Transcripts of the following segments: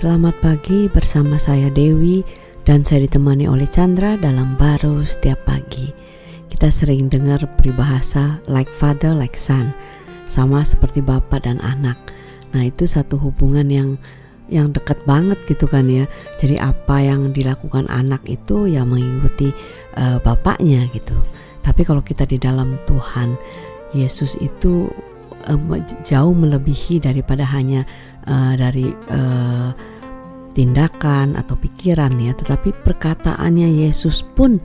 Selamat pagi bersama saya Dewi dan saya ditemani oleh Chandra dalam baru setiap pagi. Kita sering dengar peribahasa like father like son, sama seperti bapak dan anak. Nah, itu satu hubungan yang yang dekat banget gitu kan ya. Jadi apa yang dilakukan anak itu ya mengikuti uh, bapaknya gitu. Tapi kalau kita di dalam Tuhan, Yesus itu uh, jauh melebihi daripada hanya uh, dari uh, tindakan atau pikiran ya, tetapi perkataannya Yesus pun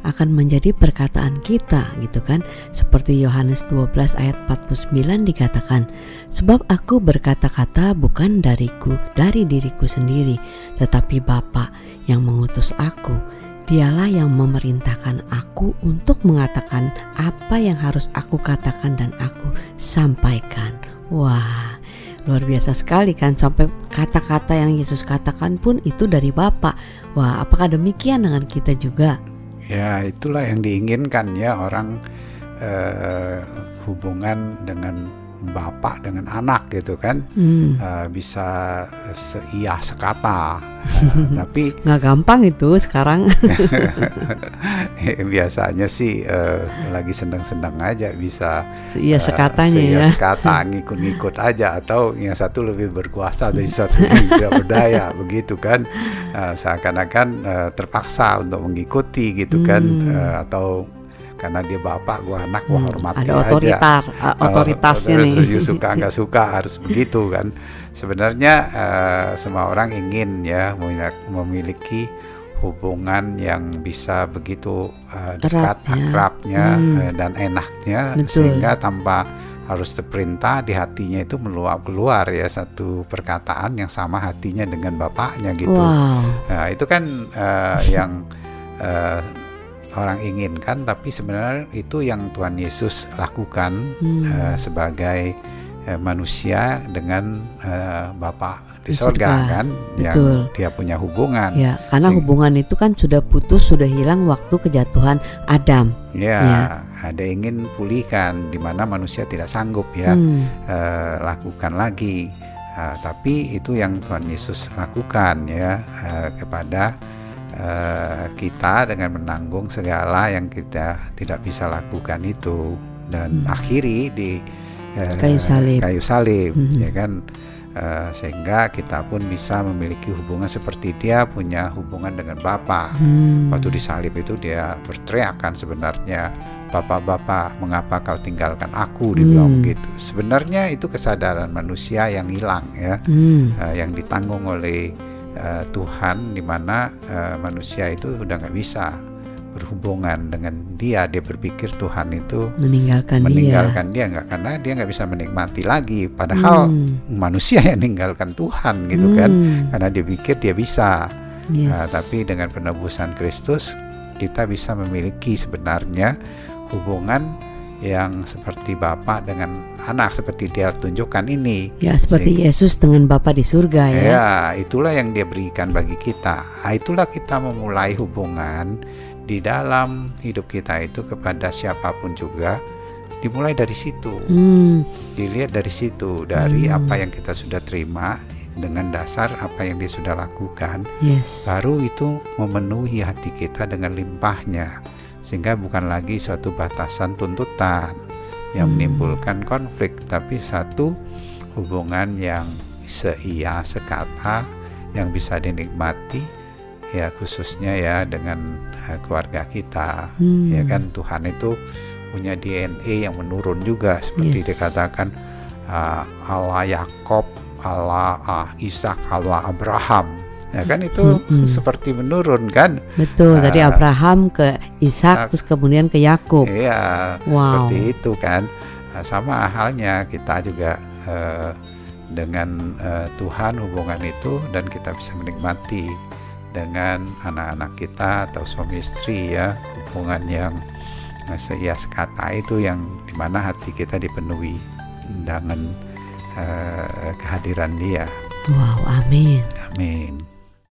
akan menjadi perkataan kita gitu kan. Seperti Yohanes 12 ayat 49 dikatakan sebab aku berkata-kata bukan dariku dari diriku sendiri tetapi Bapa yang mengutus aku dialah yang memerintahkan aku untuk mengatakan apa yang harus aku katakan dan aku sampaikan wah luar biasa sekali kan sampai kata-kata yang Yesus katakan pun itu dari Bapa. Wah, apakah demikian dengan kita juga? Ya, itulah yang diinginkan ya orang eh, hubungan dengan bapak dengan anak gitu kan hmm. uh, bisa seia sekata. Uh, tapi nggak gampang itu sekarang. Biasanya sih uh, lagi senang-senang aja bisa seia sekatanya uh, seia ya. sekata ngikut-ngikut aja. Atau yang satu lebih berkuasa dari satu yang tidak berdaya begitu kan. Uh, seakan-akan uh, terpaksa untuk mengikuti gitu kan, hmm. kan uh, atau karena dia bapak gua anak gua hmm, hormati ada otoritas aja. Uh, otoritasnya uh, nih suka nggak suka harus begitu kan sebenarnya uh, semua orang ingin ya memiliki hubungan yang bisa begitu uh, dekat Eratnya. akrabnya hmm. uh, dan enaknya Betul. sehingga tanpa harus terperintah di hatinya itu meluap keluar ya satu perkataan yang sama hatinya dengan bapaknya gitu. Wow. Nah, itu kan uh, yang uh, orang inginkan tapi sebenarnya itu yang Tuhan Yesus lakukan hmm. uh, sebagai uh, manusia dengan uh, Bapa di, di surga, kan Betul. yang dia punya hubungan ya karena Sehingga, hubungan itu kan sudah putus sudah hilang waktu kejatuhan Adam ya, ya. ada ingin pulihkan di mana manusia tidak sanggup ya hmm. uh, lakukan lagi uh, tapi itu yang Tuhan Yesus lakukan ya uh, kepada Eh, kita dengan menanggung segala yang kita tidak bisa lakukan itu dan hmm. akhiri di uh, kayu salib, kayu salib hmm. ya kan uh, sehingga kita pun bisa memiliki hubungan seperti dia punya hubungan dengan Bapa. Hmm. Waktu di salib itu dia berteriak kan sebenarnya Bapak-bapak mengapa kau tinggalkan aku dibilang hmm. gitu. Sebenarnya itu kesadaran manusia yang hilang ya, hmm. uh, yang ditanggung oleh uh, Tuhan di mana uh, manusia itu sudah nggak bisa berhubungan dengan dia dia berpikir Tuhan itu meninggalkan, meninggalkan dia nggak karena dia nggak bisa menikmati lagi padahal hmm. manusia yang meninggalkan Tuhan gitu kan. hmm. kan karena dia pikir dia bisa yes. uh, tapi dengan penebusan Kristus kita bisa memiliki sebenarnya hubungan yang seperti Bapak dengan anak seperti dia tunjukkan ini. Ya, seperti Sehingga, Yesus dengan Bapak di surga ya. Ya, itulah yang dia berikan bagi kita. Nah, itulah kita memulai hubungan di dalam hidup kita itu kepada siapa pun juga dimulai dari situ. Hmm. Dilihat dari situ, dari hmm. apa yang kita sudah terima dengan dasar apa yang dia sudah lakukan. Yes. Baru itu memenuhi hati kita dengan limpahnya sehingga bukan lagi suatu batasan tuntutan yang hmm. menimbulkan konflik tapi satu hubungan yang seia sekata yang bisa dinikmati ya khususnya ya dengan uh, keluarga kita hmm. ya kan Tuhan itu punya DNA yang menurun juga seperti yes. dikatakan uh, Allah Yakob Allah uh, Ishak Allah Abraham ya kan itu hmm. seperti menurun kan betul uh, dari Abraham ke Ishak uh, terus kemudian ke Yakub iya wow. seperti itu kan uh, sama halnya kita juga uh, dengan uh, Tuhan hubungan itu dan kita bisa menikmati dengan anak-anak kita atau suami istri ya hubungan yang seia sekata itu yang di mana hati kita dipenuhi dengan uh, kehadiran dia. Wow, amin. Amin.